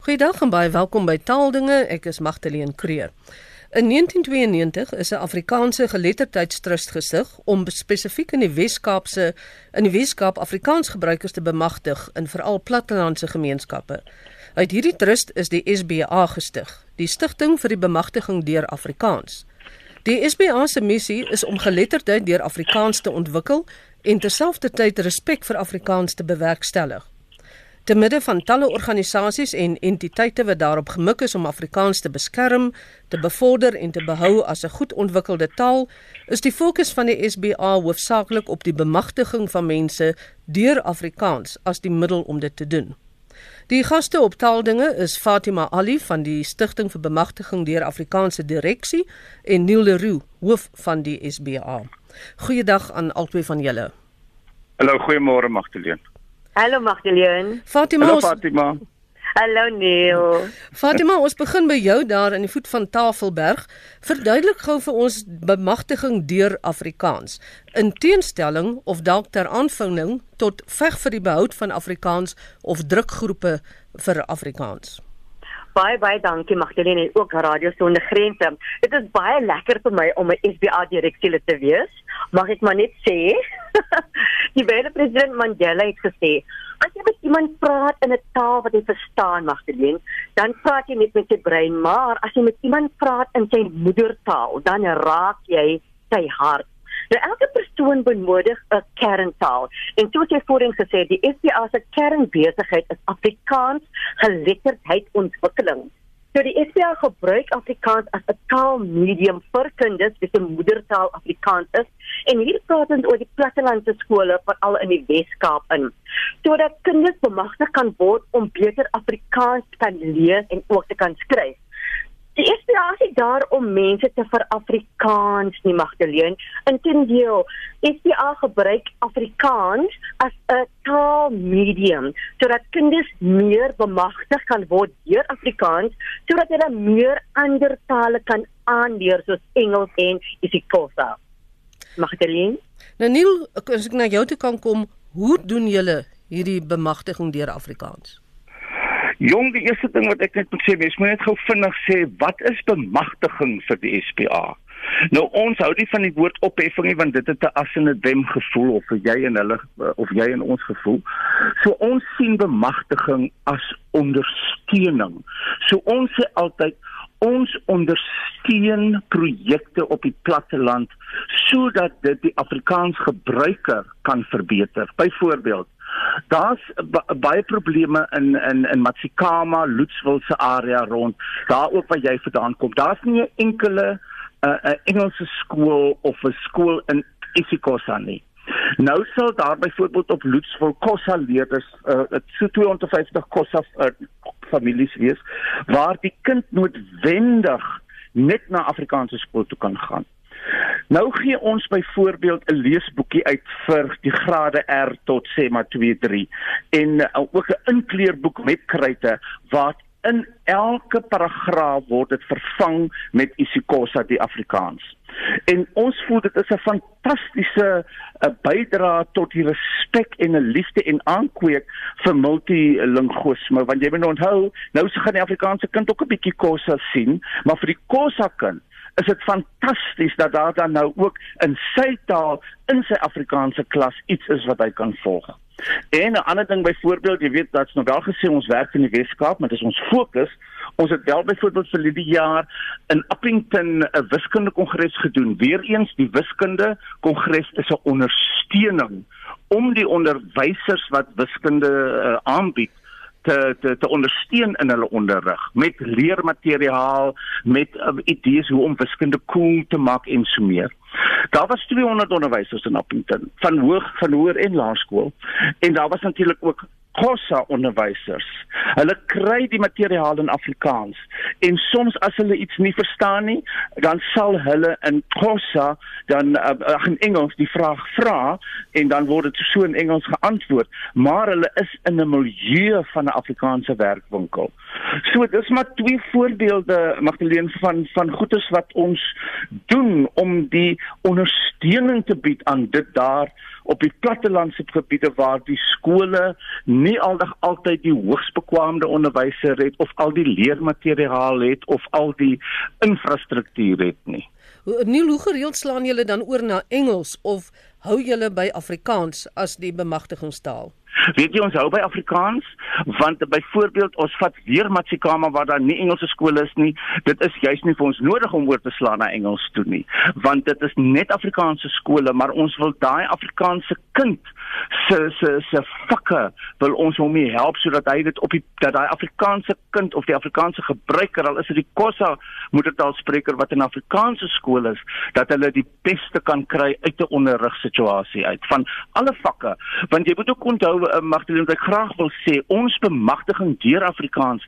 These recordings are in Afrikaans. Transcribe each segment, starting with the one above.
Goeiedag en baie welkom by Taaldinge. Ek is Magdalene Creer. In 1992 is 'n Afrikaanse geletterdheidstrust gestig om spesifiek in die Wes-Kaapse in die Wes-Kaap Afrikaans gebruikers te bemagtig in veral plattelandse gemeenskappe. Uit hierdie trust is die SBA gestig, die stigting vir die bemagtiging deur Afrikaans. Die SBA se missie is om geletterdheid deur Afrikaans te ontwikkel en terselfdertyd respek vir Afrikaans te bewerkstellig. Te midde van talle organisasies en entiteite wat daarop gemik is om Afrikaans te beskerm, te bevorder en te behou as 'n goed ontwikkelde taal, is die fokus van die SBA hoofsaaklik op die bemagtiging van mense deur Afrikaans as die middel om dit te doen. Die gaste op taaldinge is Fatima Ali van die Stichting vir Bemagtiging deur Afrikaanse Direksie en Neil Leroux, hoof van die SBA. Goeiedag aan albei van julle. Hallo, goeiemôre Magdalene. Hallo Magdalene. Fatima. Hallo Fatima. Hallo Neil. Fatima, ons begin by jou daar in die voet van Tafelberg. Verduidelik gou vir ons bemagtiging deur Afrikaans. In teenstelling of dalk ter aanvulling tot veg vir die behoud van Afrikaans of drukgroepe vir Afrikaans. Baie baie dankie Magdalene en ook Radio Sonder Grense. Dit is baie lekker vir my om 'n SBA direksielid te wees. Mag ek maar net sê, die baie president Mandela het gesê, as jy met iemand praat in 'n taal wat jy verstaan, Magdalene, dan praat jy net met sy brein, maar as jy met iemand praat in sy moedertaal, dan raak jy sy hart. Nou elke persoon benodig 'n kerntaal. En soos jy voorheen gesê het, die SPA se kernbesigheid is Afrikaans geletterdheid ontwikkeling. So die SPA gebruik Afrikaans as 'n taalmedium vir kinders wie se moedertaal Afrikaans is. En hier praat ons oor die plattelandse skole veral in die Wes-Kaap in. Sodat kinders bemagtig kan word om beter Afrikaans te kan lees en ook te kan skryf. Die inspirasie daar om mense te vir Afrikaans nie Magdalene. Inteendeel, SPA gebruik Afrikaans as 'n taalmedium sodat kinders meer bemagtig kan word deur Afrikaans sodat hulle meer ander tale kan aanleer soos Engels en isiXhosa. Magdalene? Nou Neil, as ek na jou toe kan kom, hoe doen julle hierdie bemagtiging deur Afrikaans? Jong, die eerste ding wat ek net moet sê, mens moet net gou vinnig sê, wat is bemagtiging vir die SPA? Nou ons hou nie van die woord opheffing nie want dit het 'n as en 'n dem gevoel of jy en hulle of jy en ons gevoel. So ons sien bemagtiging as ondersteuning. So ons sê altyd ons ondersteun projekte op die platteland sodat dit die Afrikaans gebruiker kan verbeter. Byvoorbeeld Daar's baie probleme in in in Matsikama, Loetswil se area rond. Daar ook waar jy vandaan kom. Daar's nie 'n enkele 'n uh, Engelse skool of 'n skool in isiXhosa nie. Nou sal daar byvoorbeeld op Loetswil Kossa leerders uh so 250 Kossa uh, families wees waar die kind noodwendig net na Afrikaanse skool toe kan gaan. Nou gee ons byvoorbeeld 'n leesboekie uit vir die grade R tot sê maar 2 3 en uh, ook 'n inkleurboek met kruite waar in elke paragraaf word dit vervang met isiXhosa die Afrikaans. En ons voel dit is 'n fantastiese uh, bydrae tot die respek en 'n liefde en aankweek vir multilinguisme want jy moet onthou nou se gaan die Afrikaanse kind ook 'n bietjie Xhosa sien, maar vir die Xhosa kind is dit fantasties dat daar dan nou ook in sy taal in sy Afrikaanse klas iets is wat hy kan volg. En 'n ander ding byvoorbeeld, jy weet dat's nou wel gesê ons werk in die Weskaap, maar dit is ons fokus. Ons het wel byvoorbeeld vir die jaar in Appington 'n wiskunde kongres gedoen. Weereens die wiskunde kongres is 'n ondersteuning om die onderwysers wat wiskunde uh, aanbied te te te ondersteun in hulle onderrig met leermateriaal, met uh, idees hoe om wiskunde cool te maak en so meer. Daar was 200 onderwysers in Appington van hoog van hoër en laerskool en daar was natuurlik ook Xhosa onderwysers. Hulle kry die materiaal in Afrikaans en soms as hulle iets nie verstaan nie, dan sal hulle in Xhosa dan uh, in Engels die vraag vra en dan word dit so in Engels geantwoord, maar hulle is in 'n milieu van 'n Afrikaanse werkwinkel. So dis maar twee voorbeelde Magdalene van van goedes wat ons doen om die ondersteuning te bied aan dit daar op die plattelandse gebiede waar die skole nie aldag altyd die hoogs bekwame onderwysers het of al die leermateriaal het of al die infrastruktuur het nie. Nie hoe gereeld slaan julle dan oor na Engels of hou julle by Afrikaans as die bemagtigingstaal? Weet jy ons hou by Afrikaans want byvoorbeeld ons vat weer Matsikama waar daar nie Engelse skole is nie. Dit is juist nie vir ons nodig om oor te slaan na Engels toe nie, want dit is net Afrikaanse skole, maar ons wil daai Afrikaanse kind se se se vakke wil ons hom mee help sodat hy dit op die dat daai Afrikaanse kind of die Afrikaanse gebruiker al is dit die Kossa moedertaalspreker wat in Afrikaanse skole is, dat hulle die beste kan kry uit 'n onderrigsituasie uit van alle vakke. Want jy moet ook onthou uh, Magdalene wat graag wil sê, ons bemagtiging deur Afrikaans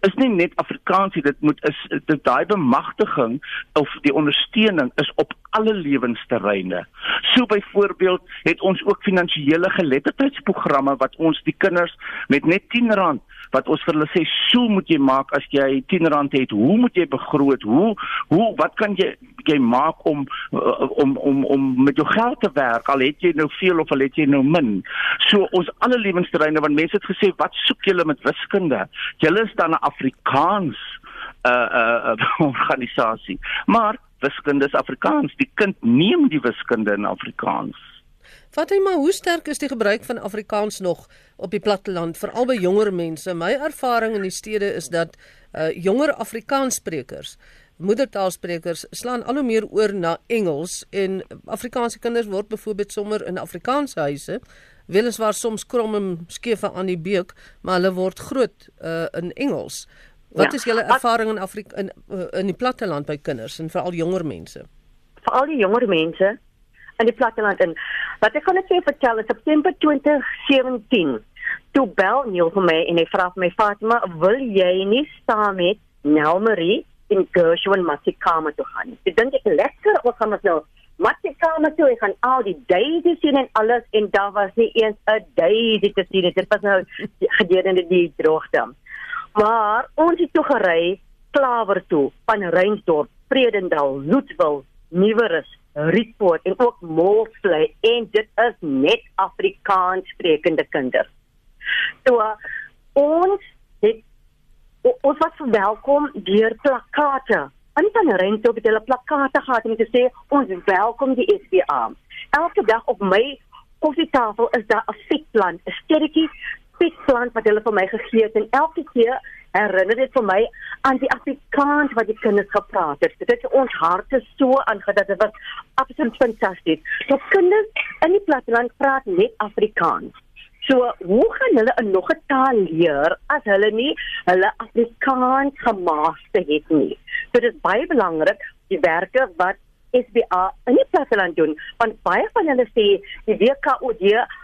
is nie net Afrikaans dit moet is dit daai bemagtiging of die ondersteuning is op alle lewensterreine. So byvoorbeeld het ons ook finansiële geletterdheidsprogramme wat ons die kinders met net R10 wat ons vir hulle sê, "So moet jy maak as jy R10 het. Hoe moet jy begroot? Hoe hoe wat kan jy jy maak om uh, om om om met jou geld te werk al het jy nou veel of al het jy nou min." So ons alle lewensterreine want mense het gesê, "Wat soek julle met wiskunde?" Julle is dan 'n Afrikaans uh, uh, uh, organisasie. Maar wiskunde is Afrikaans. Die kind neem die wiskunde in Afrikaans. Fatima, hoe sterk is die gebruik van Afrikaans nog op die platteland, veral by jonger mense? My ervaring in die stede is dat uh jonger Afrikaanssprekers, moedertaalsprekers slaan al hoe meer oor na Engels en Afrikaanse kinders word byvoorbeeld sommer in Afrikaanse huise weliswaar soms krom en skeef aan die beek, maar hulle word groot uh in Engels. Wat ja, is julle ervaring in Afrika in uh, in die platteland by kinders en veral jonger mense? Veral die jonger mense in die platteland in. Wat ek kan net vir vertel, in September 2017, toe bel Neil vir my en hy vra vir my Fatima, "Wil jy nie saam met Nelmarie in Gershwin Masikama toe gaan?" Ek dink ek lekker wat gaan ons nou Masikama toe, ek gaan al die daisies sien en alles en daar was nie eens 'n daisy te sien. Dit was nou gedurende die droogte. Maar ons het toe gery Klawer toe van Reinsdorp, Vredendal, Loetswil, Nieuwerus, Rietpoort en ook Molsley en dit is net Afrikaans sprekende kinders. So ons het ons was verwelkom deur plakate. Anton Rento het hulle plakate gehad om te sê ons welkom die SPA. Elke dag op my koffietafel is daar 'n fikplan, 'n sterretjie fikplan wat hulle vir my gegee het en elke keer herinner dit vir my aan die Afrikaans wat die kinders gepraat het. Dit het ons harte so aangedat dit was absoluut fantasties. So kinders in die platteland praat net Afrikaans. So hoe gaan hulle 'n nog 'n taal leer as hulle nie hulle Afrikaans gemaster het nie? So dit is baie belangrik die werke wat SBA in die platteland doen want baie van hulle sê die WKOD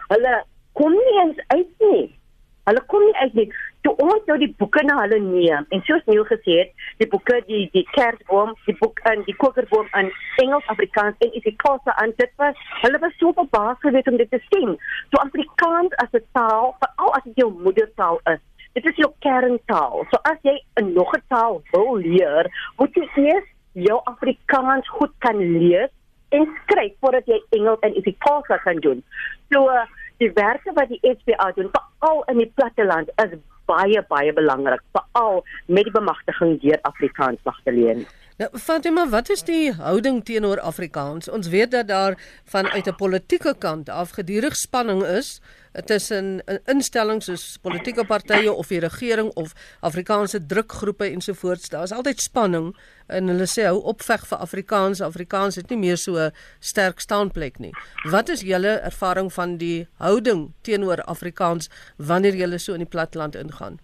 hulle kom nie eens uit nie. Hulle kom nie uit nie toe ons nou die boeke na hulle neem en soos Neil gesê het, die boeke die die kerkboom, die boek in die kokerboom in Engels, Afrikaans en isiXhosa aan dit was, hulle was so verbaas geweest om dit te sien. So Afrikaans as 'n taal, veral as dit jou moedertaal is. Dit is jou kerntaal. So as jy 'n nog 'n taal wil leer, moet jy eers jou Afrikaans goed kan lees en skryf voordat jy Engels en isiXhosa kan doen. So die werke wat die SPA doen, veral in die platteland, is baie baie belangrik veral met die bemagtiging deur Afrikaans magteleen. Nou Fatima, wat is die houding teenoor Afrikaans? Ons weet dat daar vanuit 'n politieke kant af gedurig spanning is tussen instellings soos politieke partye of die regering of Afrikaanse drukgroepe ensovoorts. Daar is altyd spanning en hulle sê hou op veg vir Afrikaans. Afrikaans het nie meer so 'n sterk staanplek nie. Wat is julle ervaring van die houding teenoor Afrikaans wanneer julle so in die platteland ingaan?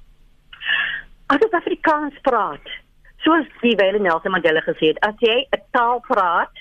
As jy Afrikaans praat, soos die Welle Nelson Mandela gesê het, as jy 'n taal praat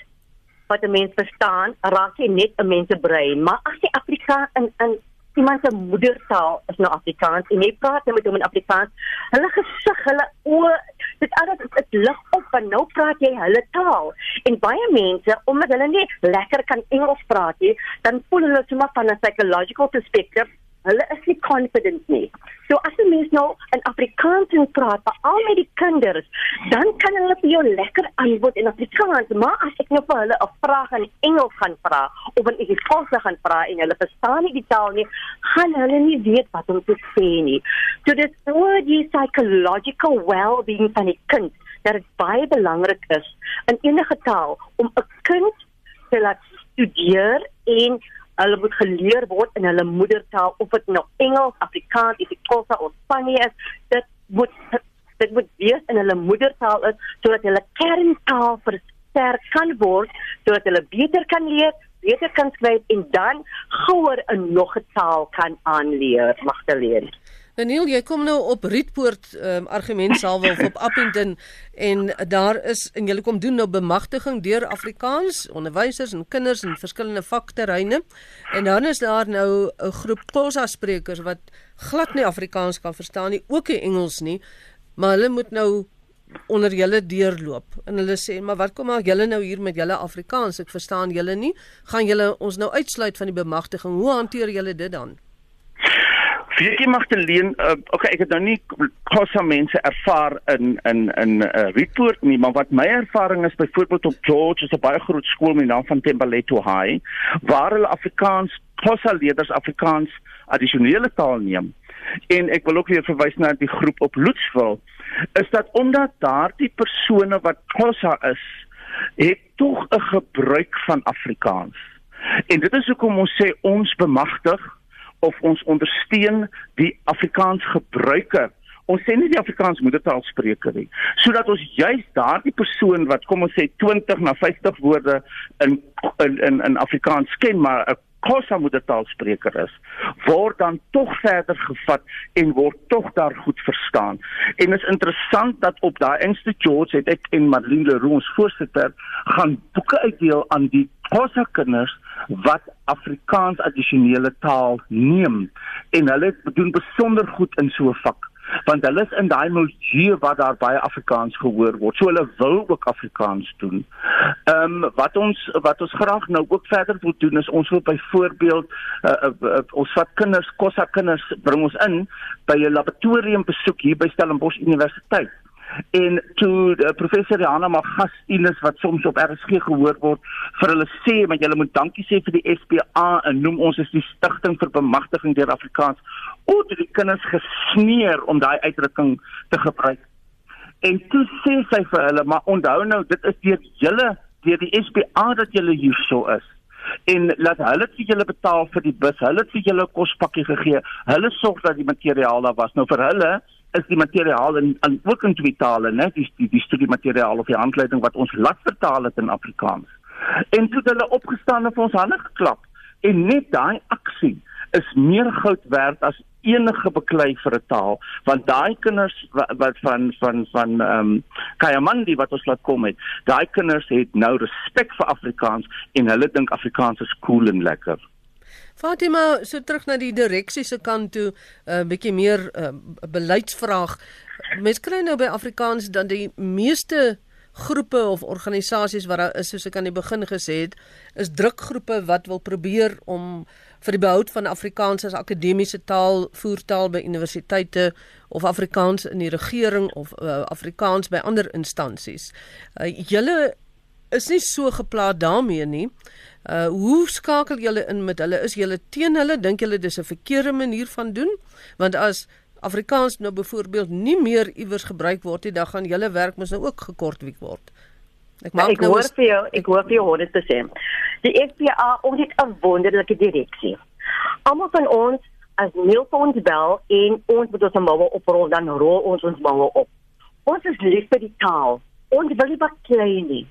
wat 'n mens verstaan, raak jy net 'n mens se brein, maar as jy Afrikaans in in iemand se moedertaal is nou Afrikaans en jy praat net met hom in Afrikaans, hulle gesig, hulle oë, dit alles dit lig op en nou praat jy hulle taal. En baie mense, omdat hulle nie lekker kan Engels praat nie, dan voel hulle sommer van 'n psychological perspective hulle is nie confident nie. So as jy mens nou in Afrikaans praat, veral met die kinders, dan kan hulle vir jou lekker antwoord in Afrikaans, maar as ek nou vir hulle 'n vraag in Engels gaan vra of in Engels gaan vra en hulle verstaan nie die taal nie, gaan hulle nie weet wat om te sê nie. So dis oor die psychological well-being van die kind dat dit baie belangrik is in enige taal om 'n kind te laat studeer en hulle moet geleer word in hulle moedertaal of dit nou Engels, Afrikaans, IsiXhosa of Spanje is, dit moet dit moet wees in hulle moedertaal is sodat hulle kerntaal versterk kan word sodat hulle beter kan leer, beter kan skryf en dan gouer 'n nog 'n taal kan aanleer, Magdalene. Daniel, jy kom nou op Rietpoort um, argument salwe of op Appington en daar is en jy kom doen nou bemagtiging deur Afrikaans onderwysers en kinders in verskillende vakterreine. En dan is daar nou 'n groep Xhosa sprekers wat glad nie Afrikaans kan verstaan nie, ook nie Engels nie, maar hulle moet nou onder julle deurloop. En hulle sê maar wat kom maar julle nou hier met julle Afrikaans? Ek verstaan julle nie. Gaan julle ons nou uitsluit van die bemagtiging? Hoe hanteer julle dit dan Weet jy Magdalene, uh, okay, ek het nou nie kosse mense ervaar in in in 'n uh, report nie, maar wat my ervaring is byvoorbeeld op George, is 'n baie groot skool met die naam van Tembaleto High, waar hulle Afrikaans kosse leerders Afrikaans addisionele taal neem. En ek wil ook weer verwys na die groep op Loetsville, is dat omdat daardie persone wat kosse is, het tog 'n gebruik van Afrikaans. En dit is hoekom ons sê ons bemagtig of ons ondersteun die Afrikaans gebruiker. Ons sê nie die Afrikaans moedertaal spreker nie, sodat ons juis daardie persoon wat kom ons sê 20 na 50 woorde in in in, in Afrikaans ken maar 'n Khoisa moedertaalspreker is, word dan tog verder gevat en word tog daar goed verstaan. En is interessant dat op daai instituut het ek en Marlene Leroux ons voorsitter gaan boeke uitdeel aan die Khoisa kinders wat Afrikaans addisionele taal neem. En hulle doen besonder goed in so 'n vak want hulle is in daai milieu waar daar baie Afrikaans gehoor word. So hulle wil ook Afrikaans doen. Ehm um, wat ons wat ons graag nou ook verder wil doen is ons wil byvoorbeeld uh, uh, uh, ons vat kinders, kossa kinders bring ons in by 'n laboratorium besoek hier by Stellenbosch Universiteit en toe uh, professor Jana Magastinus wat soms op RSG gehoor word vir hulle sê maar julle moet dankie sê vir die SPA en noem ons is die stigting vir bemagtiging deur Afrikaans o dit die kinders gesneer om daai uitdrukking te gebruik en toe sê sy vir hulle maar onthou nou dit is deur julle deur die SPA dat julle hierso is en laat hulle vir julle betaal vir die bus hulle het vir julle kospakkie gegee hulle sorg dat die materiaal daar was nou vir hulle is die materiaal in, in ook in twee tale, né? Die die, die studie materiaal of die handleiding wat ons laat vertaal het in Afrikaans. En toe hulle opgestaan en vir ons hande geklap. En net daai aksie is meer goud werd as enige beklei vir 'n taal, want daai kinders wat, van van van ehm um, Kayamandi wat ons laat kom het, daai kinders het nou respek vir Afrikaans en hulle dink Afrikaans is cool en lekker. Fatima, so terug na die direksie se kant toe, 'n uh, bietjie meer uh, beleidsvraag. Mens kry nou by Afrikaans dan die meeste groepe of organisasies wat daar is soos ek aan die begin gesê het, is drukgroepe wat wil probeer om vir die behoud van Afrikaans as akademiese taal, voertaal by universiteite of Afrikaans in die regering of uh, Afrikaans by ander instansies. Uh, julle is nie so geplaas daarmee nie. Uh hoe skakel julle in met hulle? Is julle teen hulle? Dink julle dis 'n verkeerde manier van doen? Want as Afrikaans nou byvoorbeeld nie meer iewers gebruik word nie, dan gaan julle werk mos nou ook gekortwiek word. Ek maak ek nou hoor vir jou, ek hoor vir jou hoor dit sê. Die FPA ons het 'n wonderlike direksie. Almal van ons as Neilfonds bel en ons moet ons moue oprol dan rol ons ons moue op. Ons is lief vir die taal. Ons wil nie baklei nie.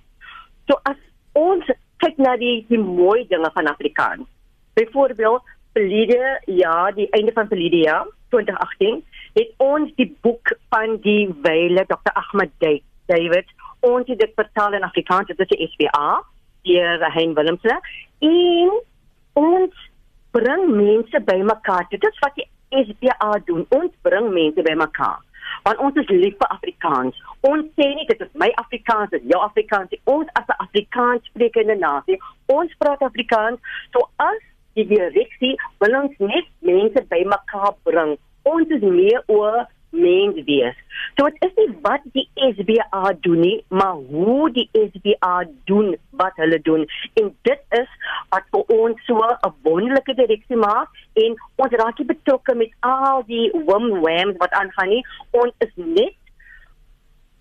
So as ons kyk na die die mooi dinge van Afrikaans. Byvoorbeeld, verlede jaar, die einde van verlede jaar, 2018, het ons die boek van die wyle Dr. Ahmed David ons het dit vertaal in Afrikaans, dit is die SBA, hier Hein Willemse. En ons bring mense bymekaar. Dit is wat die SBA doen. Ons bring mense bymekaar want ons is lief vir Afrikaans. Ons sê nie dit is my Afrikaans, dit is jou Afrikaans. Ons as 'n Afrikaans sprekende nasie, ons praat Afrikaans. So as die direksie wil ons net mense bymekaar bring. Ons is meer oor mens wees. So dit is nie wat die SBA doen nie, maar hoe die SBA doen wat hulle doen. En dit is wat vir ons so 'n wonderlike direksie maak en ons raak betrokke met al die wimwams wat aangaan nie. Ons is net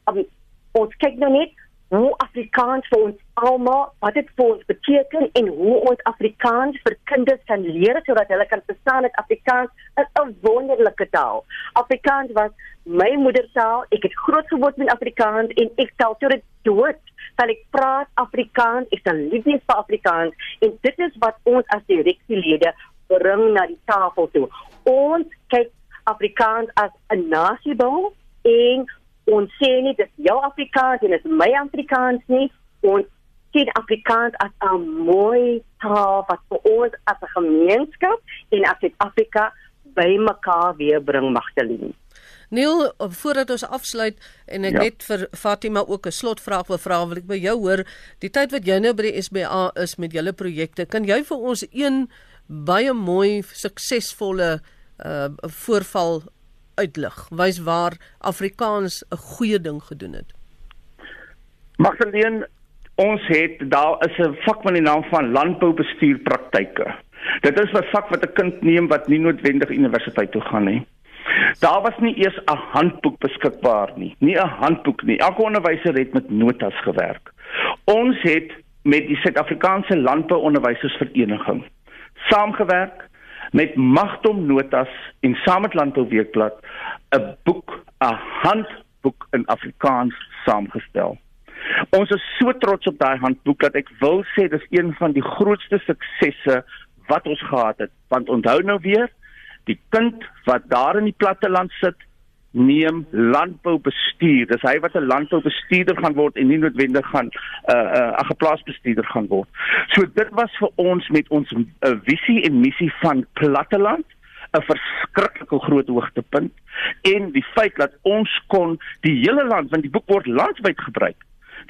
um, ons kyk nou net hoe Afrikaans vir ons almal wat dit vir ons beteken en hoe ons Afrikaans vir kinders kan leer sodat hulle kan verstaan dat Afrikaans 'n wonderlike taal. Afrikaans was my moedertaal. Ek het groot geword met Afrikaans en ek stel tot dit dood dat ek praat Afrikaans. Ek sal liefdes vir Afrikaans en dit is wat ons as direksielede bring na die tafel toe. Ons kyk Afrikaans as 'n nasiebou en ons sê nie dis jou Afrikaans en dis my Afrikaans nie ons sien Afrikaans as 'n mooi taal wat vir ons as 'n gemeenskap en as Suid-Afrika bymekaar weer bring Magdalene. Neil, voordat ons afsluit en ek ja. net vir Fatima ook 'n slotvraag wil vra, wil ek by jou hoor, die tyd wat jy nou by die SBA is met julle projekte, kan jy vir ons een baie mooi suksesvolle uh voorval uitlig wys waar Afrikaans 'n goeie ding gedoen het. Magdalene, ons het daar is 'n vak met die naam van landboubestuurpraktyke. Dit is 'n vak wat 'n kind neem wat nie noodwendig universiteit toe gaan nie. Daar was nie eers 'n handboek beskikbaar nie, nie 'n handboek nie. Elke onderwyser het met notas gewerk. Ons het met die Suid-Afrikaanse Landbouonderwysersvereniging saamgewerk met Magdom Notas en saam met Landbou Weekblad 'n boek, 'n handboek in Afrikaans saamgestel. Ons is so trots op daai handboek dat ek wil sê dis een van die grootste suksesse wat ons gehad het. Want onthou nou weer, die kind wat daar in die platteland sit, neem landboubestuur. Dis hy wat 'n landboubestuurder gaan word en nie noodwendig gaan 'n uh, 'n uh, 'n geplaasbestuurder gaan word. So dit was vir ons met ons uh, visie en missie van platteland 'n verskriklike groot hoogtepunt en die feit dat ons kon die hele land want die boek word landwyd gebruik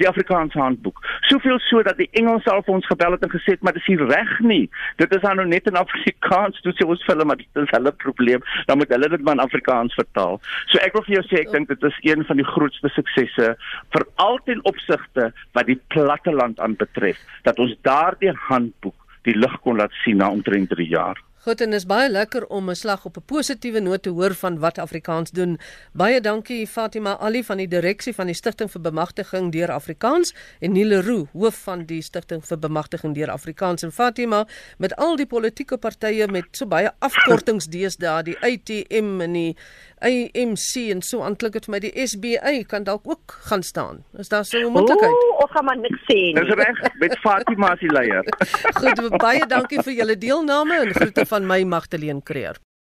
die Afrikaanse handboek. Soveel so dat die Engels al vir ons gebel het en gesê het maar dis nie reg nie. Dit is nou net in Afrikaans, toe sê ons hulle maar dit is hulle probleem. Dan moet hulle dit maar in Afrikaans vertaal. So ek wil vir jou sê ek dink dit is een van die grootste suksesse vir altyd opsigte wat die platte land aanbetref dat ons daardie handboek die lig kon laat sien na omtrent 3 jaar. Goed en is baie lekker om 'n slag op 'n positiewe noot te hoor van wat Afrikaans doen. Baie dankie Fatima Ali van die direksie van die Stichting vir Bemagtiging deur Afrikaans en Nile Roo, hoof van die Stichting vir Bemagtiging deur Afrikaans en Fatima met al die politieke partye met so baie afkortings deesdae, die ATM en die AMC en so aanklik dit vir my die SBA kan dalk ook gaan staan. Is daar so 'n moontlikheid? Ooh, of gaan maar niks sê nie. Dis reg, met Fatima as die leier. Goed, baie dankie vir julle deelname en groete van my Magdalene Creer.